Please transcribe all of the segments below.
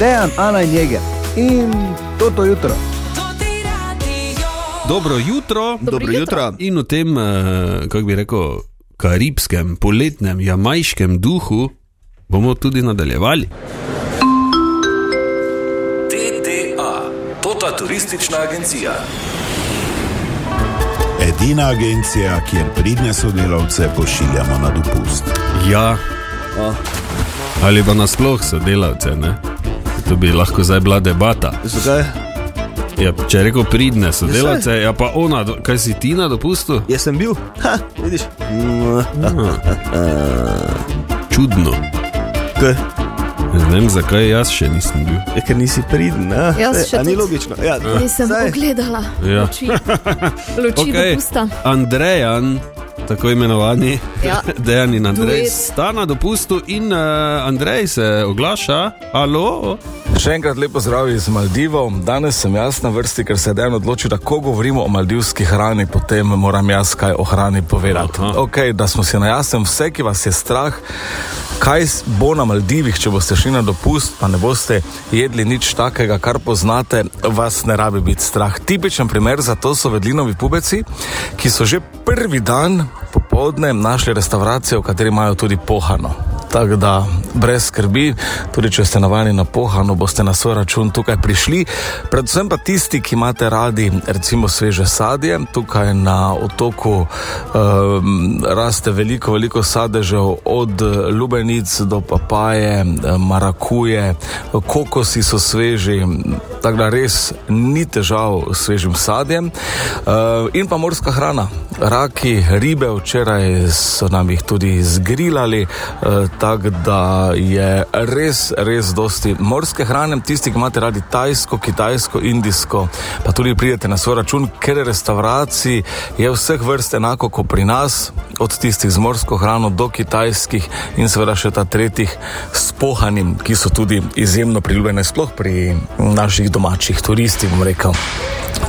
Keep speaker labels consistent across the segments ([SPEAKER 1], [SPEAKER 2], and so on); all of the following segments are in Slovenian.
[SPEAKER 1] Dejan, Ana in Jeger. In to to jutro.
[SPEAKER 2] Dobro jutro.
[SPEAKER 3] Dobro jutro.
[SPEAKER 2] In v tem, eh, kako bi rekel, karibskem, poletnem, jamajškem duhu bomo tudi nadaljevali.
[SPEAKER 4] TTA, Tota turistična agencija.
[SPEAKER 5] Edina agencija, kjer pridne sodelavce pošiljamo na dopust.
[SPEAKER 2] Ja, ali pa nasploh sodelavce, ne? To bi lahko zdaj bila debata.
[SPEAKER 3] Zakaj?
[SPEAKER 2] Ja, če je rekel pridne sodelavce, ja pa ona, do- kaj si ti na dopustu?
[SPEAKER 3] Jaz sem bil, ha, vidiš.
[SPEAKER 2] Čudno.
[SPEAKER 3] Kaj?
[SPEAKER 2] Ne vem, zakaj jaz še nisem bil.
[SPEAKER 3] Ja, ker nisi pridn, ne?
[SPEAKER 6] Jaz še
[SPEAKER 3] a ni logično. Ja,
[SPEAKER 6] Nisem
[SPEAKER 3] saj.
[SPEAKER 6] pogledala.
[SPEAKER 2] Ja.
[SPEAKER 6] Luči, luči okay. dopusta.
[SPEAKER 2] Andrejan, tako imenovani,
[SPEAKER 6] Ja.
[SPEAKER 2] Dejan in Andrej, sta na dopustu in uh, Andrej se oglaša. Alo?
[SPEAKER 7] Še enkrat lepo zdrav iz Maldivov. Danes sem jaz na vrsti, ker se je dejansko odločil, da ko govorimo o maldivski hrani, potem moram jaz kaj o hrani povedati.
[SPEAKER 2] Aha.
[SPEAKER 7] Okay, da smo si na jasnem, vse, ki vas je strah, kaj bo na Maldivih, če boste šli na dopust, pa ne boste jedli nič takega, kar poznate, vas ne rabi biti strah. Tipičen primer za to so vedlinovi pubeci, ki so že prvi dan popovdne našli restauracijo, v kateri imajo tudi pohano. Tako da brez skrbi, tudi če ste navajeni na pohano, boste na svoj račun tukaj prišli. Predvsem pa tisti, ki imate radi recimo sveže sadje. Tukaj na otoku um, raste veliko, veliko sadežev, od lubenic do papaje, marakuje, kokosi so sveži, tako da res ni težav s svežim sadjem. Uh, in pa morska hrana, raki, ribe, včeraj so nam jih tudi zgrilali, uh, tako da je res, res dosti morske hrane. Tisti, ki imate radi tajsko, kitajsko, indijsko, pa tudi pridete na svoj račun, ker restauracij je vseh vrst enako kot pri nas, od tistih z morsko hrano do kitajskih in seveda še ta tretjih s pohanim, ki so tudi izjemno priljubljene, sploh pri naših domačih turistih, bom rekel.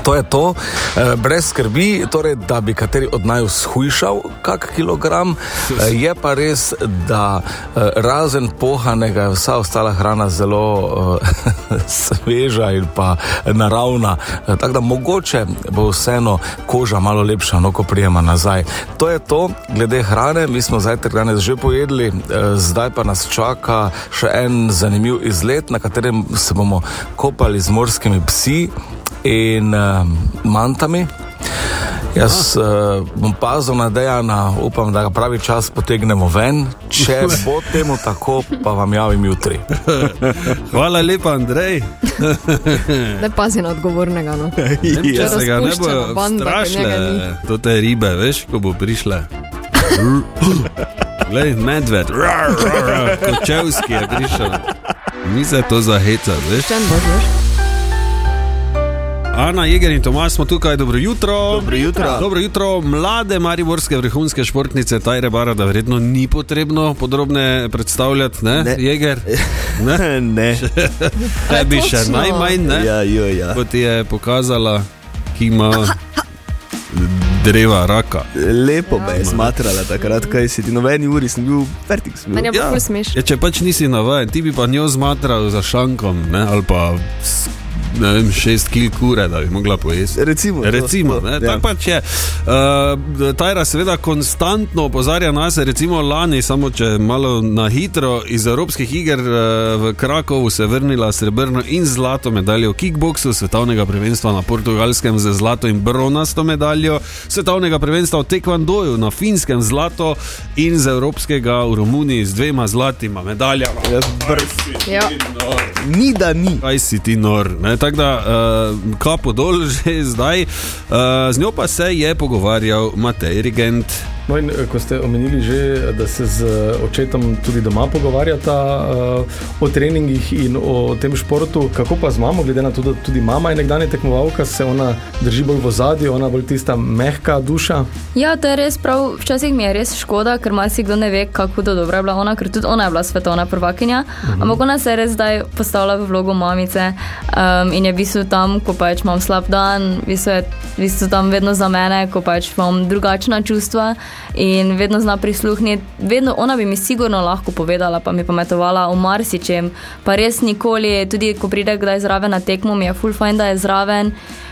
[SPEAKER 7] To je to, eh, brez skrbi, torej, da bi kateri od naju shujšal kak kilogram. Eh, Je pa res, da eh, razen pohanega je vsa ostala hrana zelo eh, sveža in pa naravna. Tako da mogoče bo vseeno koža malo lepša, no ko prijema nazaj. To je to, glede hrane, mi smo zajtrk danes že pojedli, zdaj pa nas čaka še en zanimiv izlet, na katerem se bomo kopali z morskimi psi in uh, mantami. Jaz uh, bom pazil na Dejana, upam, da ga pravi čas potegnemo ven. Če bo temu tako, pa vam javim jutri.
[SPEAKER 2] Hvala lepa, Andrej.
[SPEAKER 6] Ne pazi na odgovornega. No.
[SPEAKER 2] Če se ga ne bojo
[SPEAKER 6] banda, ni.
[SPEAKER 2] to te ribe, veš, ko bo prišle. Glej, medved, rar, rar, rar, kočevski je prišel. Mi se to zaheca, veš.
[SPEAKER 6] Če ne boš, veš.
[SPEAKER 2] Ana, Jeger in Tomas smo tukaj, dobro jutro.
[SPEAKER 3] Dobro jutro.
[SPEAKER 2] Dobro jutro, mlade mariborske vrhunske športnice Tajre Bara, da verjetno ni potrebno podrobne predstavljati, ne,
[SPEAKER 3] Ne.
[SPEAKER 2] Jeger? Ne,
[SPEAKER 3] ne.
[SPEAKER 2] tebi še najmanj, ne?
[SPEAKER 3] Ja, jo, ja.
[SPEAKER 2] Kot ti je pokazala, ki ima dreva raka.
[SPEAKER 3] Lepo me je smatrala takrat, kaj si ti noveni uri, sem bil. Sem
[SPEAKER 6] Meni je
[SPEAKER 3] bil.
[SPEAKER 6] pa ful smeš.
[SPEAKER 2] Ja, če pač nisi navaden, ti bi pa njo zmatral za šankom, ne, ali pa s, ne vem, šest kil kure, da bi mogla pojesti.
[SPEAKER 3] Recimo, to,
[SPEAKER 2] Recimo,
[SPEAKER 3] to,
[SPEAKER 2] ne,
[SPEAKER 3] ja.
[SPEAKER 2] tako pač je. Uh, Tajra seveda konstantno opozarja nas, recimo lani, samo če malo na hitro iz Evropskih iger uh, v Krakovu se vrnila srebrno in zlato medaljo v kickboksu, svetovnega prvenstva na portugalskem z zlato in bronasto medaljo, svetovnega prvenstva v tekvandoju na finskem zlato in z evropskega v Romuniji z dvema zlatima medaljama.
[SPEAKER 3] Ja, br-
[SPEAKER 6] Ja.
[SPEAKER 3] Ni da ni.
[SPEAKER 2] Kaj si ti nor? Ne? Tako da, uh, kapo dol že zdaj. Uh, z njo pa se je pogovarjal Matej Rigent.
[SPEAKER 8] No in eh, ko ste omenili že, da se z eh, očetom tudi doma pogovarjata uh, o treningih in o tem športu, kako pa z mamo, glede na to, da tudi mama je nekdanja tekmovalka, se ona drži bolj v zadju, ona bolj tista mehka duša.
[SPEAKER 9] Ja, to je res prav. Včasih mi je res škoda, ker marsikdo ne ve, kako da dobra je bila ona, ker tudi ona je bila svetovna prvakinja. Mhm. Ampak ona se je res zdaj postavila v vlogo mamice um, in je v bistvu tam, ko pač imam slab dan, v bistvu je v bistvu tam vedno za mene, ko pač imam drugačna čustva. In vedno zna prisluhniti. Vedno ona bi mi sigurno lahko povedala, pa mi pametovala o marsičem, pa res nikoli, tudi ko pride kdaj zraven na tekmo, mi je full fajn, da je zraven.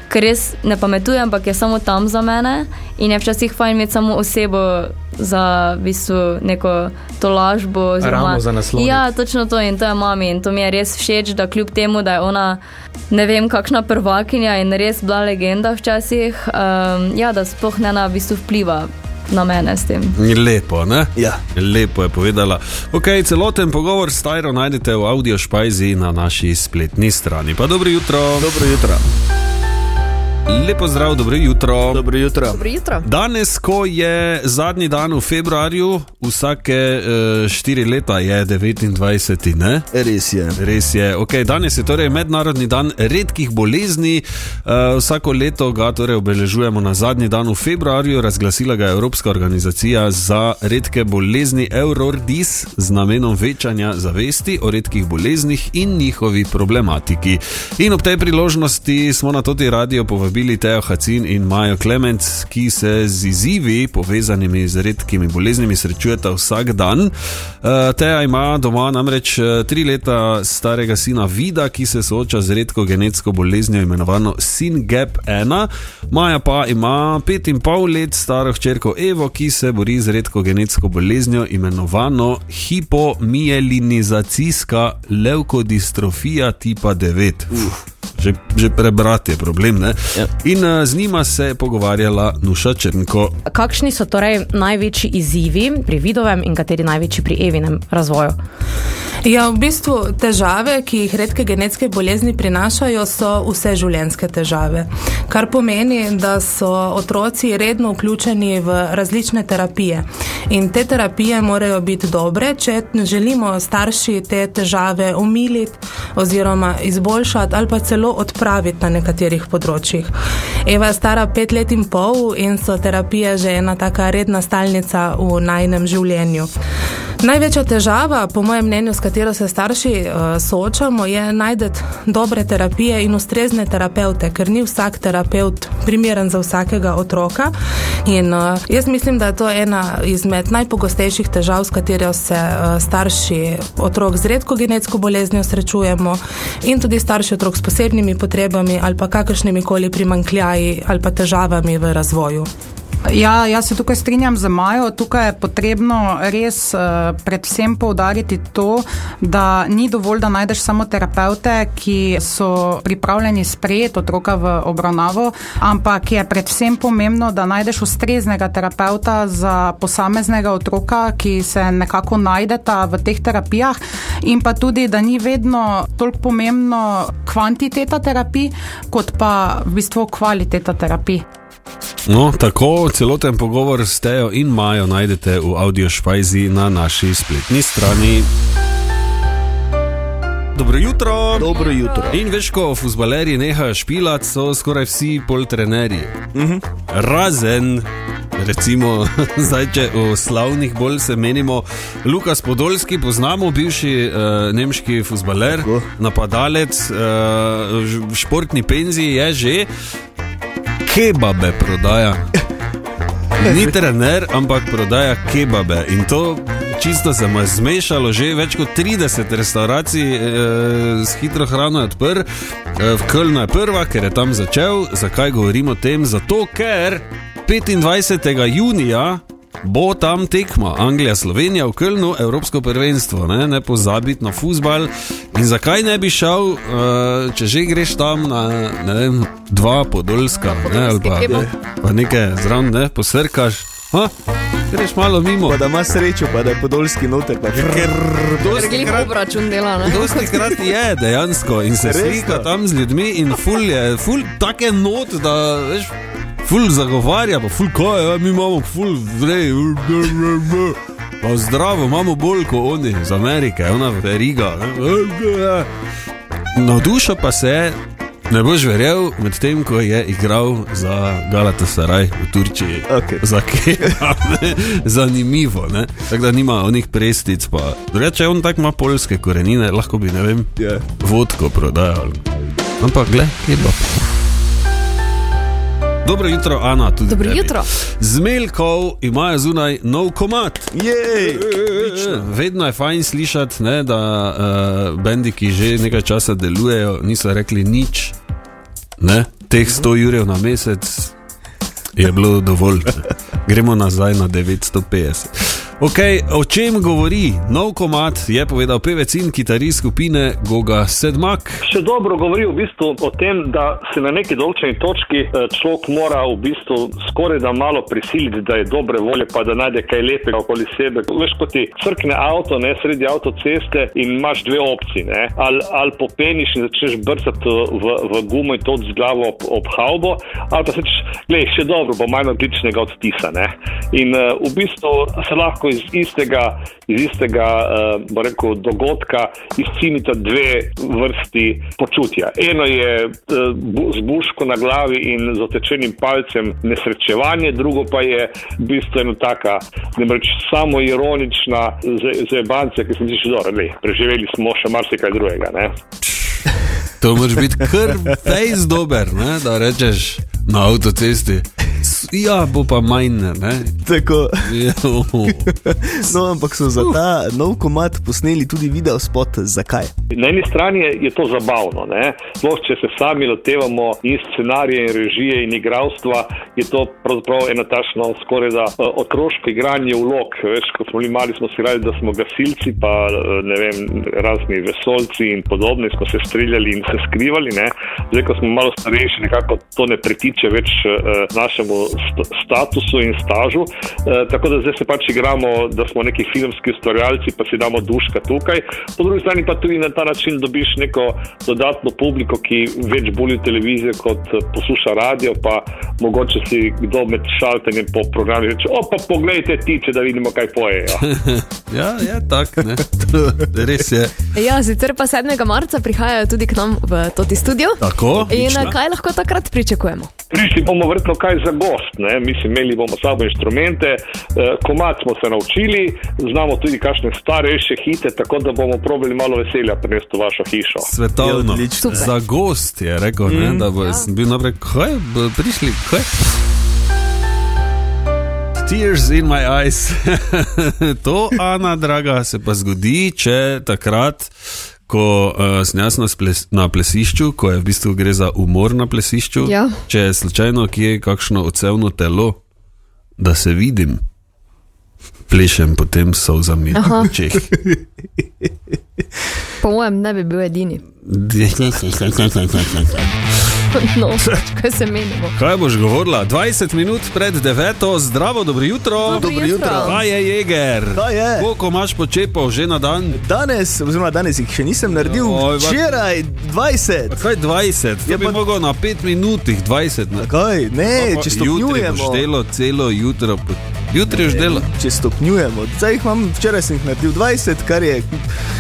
[SPEAKER 9] Ker res ne pametuje, ampak je samo tam za mene in je včasih fajn imeti samo osebo za v bistvu neko tolažbo.
[SPEAKER 8] Ramo za nasloniti.
[SPEAKER 9] Ja, točno to in to je mami in to mi je res všeč, da kljub temu, da je ona ne vem, kakšna prvakinja in res bila legenda včasih, um, ja, da sploh ne na v bistvu vpliva na mene s tem.
[SPEAKER 2] Lepo, ne?
[SPEAKER 3] Ja.
[SPEAKER 2] Lepo je povedala. Okay, celoten pogovor s Tajro najdete v audio špajzi na naši spletni strani. Pa dobro jutro.
[SPEAKER 3] Dobro jutro.
[SPEAKER 2] Lepo zdrav, dobro jutro.
[SPEAKER 3] Dobro jutro.
[SPEAKER 6] Dobro jutro.
[SPEAKER 2] Danes, ko je zadnji dan v februarju, vsake uh, štiri leta je 29. Ne?
[SPEAKER 3] Res je.
[SPEAKER 2] Res je. Okay, danes je torej mednarodni dan redkih bolezni. Uh, vsako leto ga torej obeležujemo na zadnji dan v februarju. Razglasila ga je Evropska organizacija za redke bolezni Eurordis z namenom večanja zavesti o redkih boleznih in njihovi problematiki. In ob tej priložnosti smo na toti radio povabili Teo Hacin in Majo Klement, ki se z izzivi povezanimi z redkimi boleznimi srečujeta vsak dan. Uh, Teja ima doma namreč eh, tri leta starega sina Vida, ki se sooča z redko genetsko boleznijo imenovano SINGAP1. Maja pa ima pet in pol let staro hčerko Evo, ki se bori z redko genetsko boleznijo imenovano hipomielinizacijska leukodistrofija tipa 9. Uf. Že, že prebrati je problem. Ne?
[SPEAKER 3] Ja.
[SPEAKER 2] In uh, z njima se je pogovarjala Nuša Črnko.
[SPEAKER 10] Kakšni so torej največji izzivi pri vidovem in kateri največji pri evinem razvoju?
[SPEAKER 11] Ja, v bistvu težave, ki jih redke genetske bolezni prinašajo, so vse življenjske težave. Kar pomeni, da so otroci redno vključeni v različne terapije. In te terapije morajo biti dobre, če želimo starši te težave umiliti oziroma izboljšati ali pa celo odpraviti na nekaterih področjih. Eva je stara pet let in pol in so terapije že ena taka redna stalnica v najnem življenju. Največja težava, po mojem mnenju, s katero se starši uh, soočamo, je najti dobre terapije in ustrezne terapeute, ker ni vsak terapeut primeren za vsakega otroka. In uh, jaz mislim, da je to ena izmed najpogostejših težav, s katero se uh, starši otrok z redko genetsko boleznijo srečujemo in tudi starši otrok s posebnimi potrebami ali pa kakršnimi koli primankljaji ali pa težavami v razvoju.
[SPEAKER 12] Ja, jaz se tukaj strinjam z Majo. Tukaj je potrebno res uh, predvsem poudariti to, da ni dovolj, da najdeš samo terapeute, ki so pripravljeni sprejeti otroka v obravnavo, ampak je predvsem pomembno, da najdeš ustreznega terapeuta za posameznega otroka, ki se nekako najdeta v teh terapijah, in pa tudi, da ni vedno toliko pomembno kvantiteta terapij, kot pa v bistvu kvaliteta terapij.
[SPEAKER 2] No, tako celoten pogovor s Tejo in Majo najdete v audio špajzi na naši spletni strani. Dobro jutro.
[SPEAKER 3] Dobro jutro.
[SPEAKER 2] In veš, ko futbalerji nehajo špilati, so skoraj vsi poltrenerji. Uh -huh. Razen, recimo, zdaj, če o slavnih bolj se menimo, Lukas Podolski, poznamo bivši uh, nemški futbaler, napadalec, uh, športni penziji je že, kebabe prodaja. Ni trener, ampak prodaja kebabe. In to čisto se mu je zmešalo, že več kot 30 restauracij eh, s hitro hrano je odprl. Eh, v Kölnu je prva, ker je tam začel. Zakaj govorimo o tem? Zato, ker 25. junija. Bo tam tekma Anglija, Slovenija v Kölnu, Evropsko prvenstvo, ne, ne pozabiti na futbal. In zakaj ne bi šel, uh, če že greš tam na ne vem, dva podolska, ne, ali pa, pa nekaj zraven, ne, posrkaš. Ha? Greš malo mimo.
[SPEAKER 3] Pa da imaš srečo, pa da je podolski noter. Pa
[SPEAKER 2] Ker dosti krat-
[SPEAKER 6] obračun dela, ne?
[SPEAKER 2] Dosti krat je dejansko in se
[SPEAKER 3] Res,
[SPEAKER 2] slika tam z ljudmi in ful je, ful take not, da veš. Ful zagovarja, pa ful kaj, ja, mi imamo ful vrej. Pa zdravo, imamo bolj kot oni iz Amerike, ona veriga. ne. Navdušil pa se je, ne boš verjel, medtem ko je igral za Galatasaray v Turčiji.
[SPEAKER 3] Okej.
[SPEAKER 2] Za zanimivo. ne. Tako da nima onih prestic. Pa. Reče, on tako ima polske korenine, lahko bi, ne vem,
[SPEAKER 3] Ja.
[SPEAKER 2] vodko prodajal. Ampak, gled, kebab. Dobro jutro, Ana.
[SPEAKER 6] Dobro
[SPEAKER 2] tebi.
[SPEAKER 6] jutro.
[SPEAKER 2] Zmeljkov imajo zunaj nov komat.
[SPEAKER 3] Jej,
[SPEAKER 2] Vedno je fajn slišati, ne, da uh, bendi, ki že nekaj časa delujejo, niso rekli nič. Ne? Teh 100 jurjev na mesec je bilo dovolj. Gremo nazaj na 950. Okay, o čem govori nov komat, je povedal pevec in kitarist skupine Goga Sedmak.
[SPEAKER 13] Še dobro govori v bistvu o tem, da se na neki določeni točki eh, človek mora v bistvu skoraj da malo prisiliti, da je dobre volje, pa da najde kaj lepega okoli sebe. Veš, ko ti crkne avto, ne sredi avtoceste in imaš dve opcije. Ali al popeniš in začneš brcati v, v gumo in to z glavo ob, ob havbo, ali pa se češ, gledaj, še dobro, bo manj odličnega odtisa. Ne. In uh, v bistvu se lahko iz istega, iz istega uh, rekel, dogodka izcimita dve vrsti počutja. Eno je uh, z buško na glavi in z otečenim palcem nesrečevanje, drugo pa je v bistvu ena taka, ne reč, samo ironična zebancija, ki sem si že dobro, preživeli smo še marsikaj drugega. Ne?
[SPEAKER 2] To moraš biti kar fejs dober, ne, da rečeš na avtocesti. "S- Ja, bo pa manj. Ne?
[SPEAKER 3] Tako. No, ampak so za ta nov komat posneli tudi video spot. Zakaj?
[SPEAKER 13] Na eni strani je, je to zabavno, ne? sploh če se sami lotevamo in scenarije, in režije, in igralstva, je to pravzaprav eno tašno skoraj da eh, otroško igranje vlog. Veš, ko smo bili mali, smo si igrali, da smo gasilci, pa eh, ne vem, razni vesolci in podobno, in smo se streljali in se skrivali. Ne? Zdaj, ko smo malo starejši, nekako to ne pritiče več eh, našemu statusu in stažu. Eh, tako da zdaj se pač igramo, da smo neki filmski ustvarjalci, pa si damo duška tukaj. Po drugi strani pa tudi na ta način dobiš neko dodatno publiko, ki več boli televizijo kot eh, posluša radio, pa mogoče si kdo med šaltenjem po programu reče: O, pa poglejte tiče, da vidimo, kaj pojejo.
[SPEAKER 2] ja, je tako, ne. To Res je.
[SPEAKER 6] Ja, sicer pa 7. marca prihajajo tudi k nam v Toti studio.
[SPEAKER 2] Tako,
[SPEAKER 6] In
[SPEAKER 2] odlično.
[SPEAKER 6] kaj lahko takrat pričakujemo?
[SPEAKER 13] Prišli bomo verjetno kaj za gost, ne? mislim, imeli bomo sabo inštrumente, eh, komat smo se naučili, znamo tudi kakšne starejše hite, tako da bomo probali malo veselja prinesti v vašo hišo.
[SPEAKER 2] Svetovno. Za gost je rekel, ne,
[SPEAKER 13] Mm.
[SPEAKER 2] da bo sem bil naprej, kaj bo prišli, kaj. Tears in my eyes. to, Ana, draga, se pa zgodi, če takrat, ko uh, sem jaz na, na plesišču, ko je v bistvu gre za umor na plesišču,
[SPEAKER 6] Ja.
[SPEAKER 2] če je slučajno kje kakšno odsevno telo, da se vidim, plešem potem s solzami
[SPEAKER 6] Aha.
[SPEAKER 2] v očeh.
[SPEAKER 6] Po mojem, ne bi bil edini. No, kaj se menimo?
[SPEAKER 2] Kaj boš govorila? 20 minut pred 9, zdravo, dobro jutro.
[SPEAKER 6] Dobro Dobro jutro. jutro.
[SPEAKER 2] Kaj je jeger?
[SPEAKER 3] Kaj je?
[SPEAKER 2] Koliko imaš počepov že na dan?
[SPEAKER 3] Danes, oziroma danes jih še nisem naredil,
[SPEAKER 2] Oj,
[SPEAKER 3] včeraj 20.
[SPEAKER 2] Kaj 20? Je bi mogel na 5 minutih 20. Na...
[SPEAKER 3] Kaj? Ne, če
[SPEAKER 2] Jutri
[SPEAKER 3] stopnjujemo.
[SPEAKER 2] boš delo celo jutro. Jutri boš delo.
[SPEAKER 3] Če stopnjujemo, zdaj jih imam, včeraj sem jih naredil 20, kar je,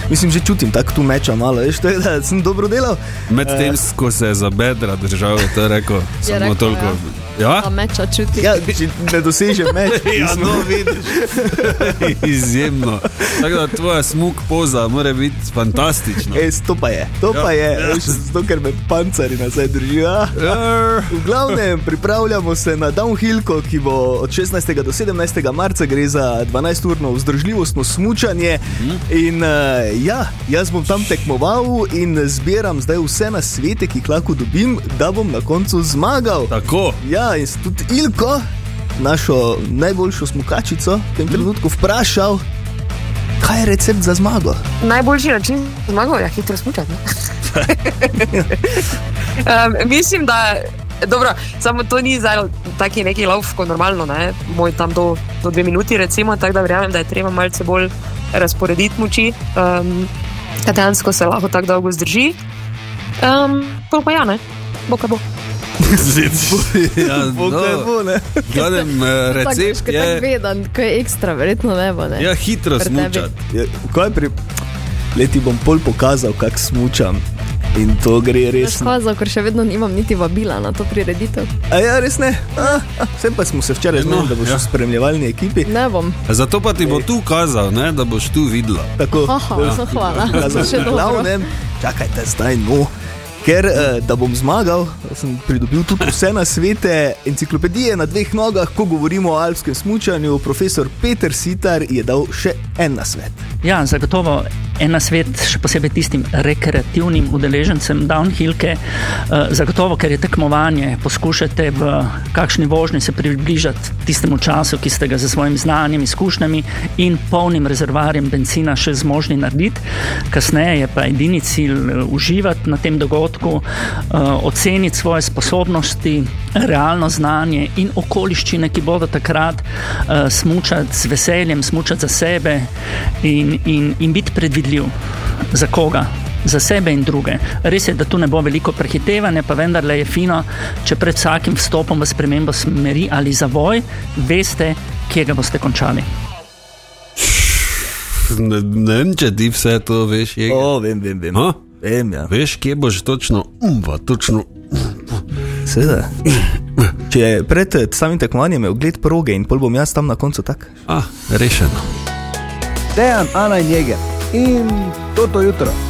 [SPEAKER 3] mislim, že čutim tako tu meča malo, veš, to je, da sem dobro delal.
[SPEAKER 2] Medtem,
[SPEAKER 3] Eh,
[SPEAKER 2] ko se je za bedra držal, je to rekel. Samo
[SPEAKER 6] rekel,
[SPEAKER 2] toliko.
[SPEAKER 6] Ja?
[SPEAKER 2] Ja?
[SPEAKER 6] A meča čuti.
[SPEAKER 3] Ja, če ne dosežem meč.
[SPEAKER 2] ja, no, vidiš. Izjemno. Tako da tvoja smuk poza mora biti fantastična.
[SPEAKER 3] E, to pa je, to
[SPEAKER 2] Ja,
[SPEAKER 3] pa je,
[SPEAKER 2] ja.
[SPEAKER 3] veš, zato ker me pancari nazaj držijo.
[SPEAKER 2] Ja.
[SPEAKER 3] V glavnem, pripravljamo se na downhillko, ki bo od 16. do 17. marca, gre za 12-urno vzdržljivostno smučanje. In uh, ja, jaz bom tam tekmoval in zbiram zdaj vse na svete, ki jih lahko dobim, da bom na koncu zmagal.
[SPEAKER 2] Tako.
[SPEAKER 3] Ja, in sem tudi Ilko, našo najboljšo smukačico, v tem trenutku vprašal, kaj je recept za zmago.
[SPEAKER 14] Najboljši način zmagal je hitro smučati. um, mislim, da. Dobro, samo to ni zdaj taki neki lauf, kot normalno, ne? moj tam do, do dve minuti, recimo, tako da verjamem, da je treba malce bolj razporediti moči, um, da dejansko se lahko tako dolgo zdrži. Um, pa ja, ne, bo ka bo.
[SPEAKER 2] Ja,
[SPEAKER 3] Bo kaj bo?
[SPEAKER 2] Gledam, eh, recept
[SPEAKER 6] tako
[SPEAKER 2] je.
[SPEAKER 6] veden, ko je ekstra, verjetno ne bo. Ne?
[SPEAKER 2] Ja, hitro smučati.
[SPEAKER 3] Ja, kaj pri... Leti bom pol pokazal, kako smučam. In to gre res.
[SPEAKER 6] Skazal, ker še vedno nimam niti vabila na to prireditev.
[SPEAKER 3] A ja, res ne. A, a, Vsem pa smo se včeraj zmenili, da boš
[SPEAKER 2] ja.
[SPEAKER 3] v spremljevalni ekipi.
[SPEAKER 6] Ne bom.
[SPEAKER 2] Zato pa ti bo tu kazal, ne, da boš tu videla.
[SPEAKER 3] Tako.
[SPEAKER 6] Aha, so hvala. Dobro.
[SPEAKER 3] glavnem, čakajte zdaj, no. Ker eh, da bom zmagal, sem pridobil tudi vse na svete, enciklopedije na dveh nogah, ko govorimo o alpskem smutku. Profesor Peter Sitar je dal še en na svet.
[SPEAKER 15] Ja, zagotovo en na svet, še posebej tistim rekreativnim udeležencem downhillke. Eh, Zagotovo, ker je tekmovanje, poskušate v kakšni vožnji se približati tistemu času, ki ste ga za svojim znanjem, izkušnjami in polnim rezervarjem benzina še zmožni narediti. Kasneje je pa edini cilj eh, uživati na tem dogodku, eh, oceniti svoje sposobnosti, realno znanje in okoliščine, ki bodo takrat uh, smučati z veseljem, smučati za sebe in, in, in biti predvidljiv. Za koga? Za sebe in druge. Res je, da tu ne bo veliko prehitevanja, pa vendarle je fino, če pred vsakim vstopom v spremembo smeri ali zavoj, veste, kje ga boste končali.
[SPEAKER 2] Ne, ne vem, če ti vse to veš. Je.
[SPEAKER 3] O, vem, vem, vem.
[SPEAKER 2] Ha?
[SPEAKER 3] vem ja.
[SPEAKER 2] Veš, kje boš točno, umva, točno.
[SPEAKER 3] Seveda. Če pred eh, samim tekmovanjem je ogled proge in pol bom jaz tam na koncu tak.
[SPEAKER 2] Ah, rešeno.
[SPEAKER 1] Dejan, Ana in Jeger in toto jutro.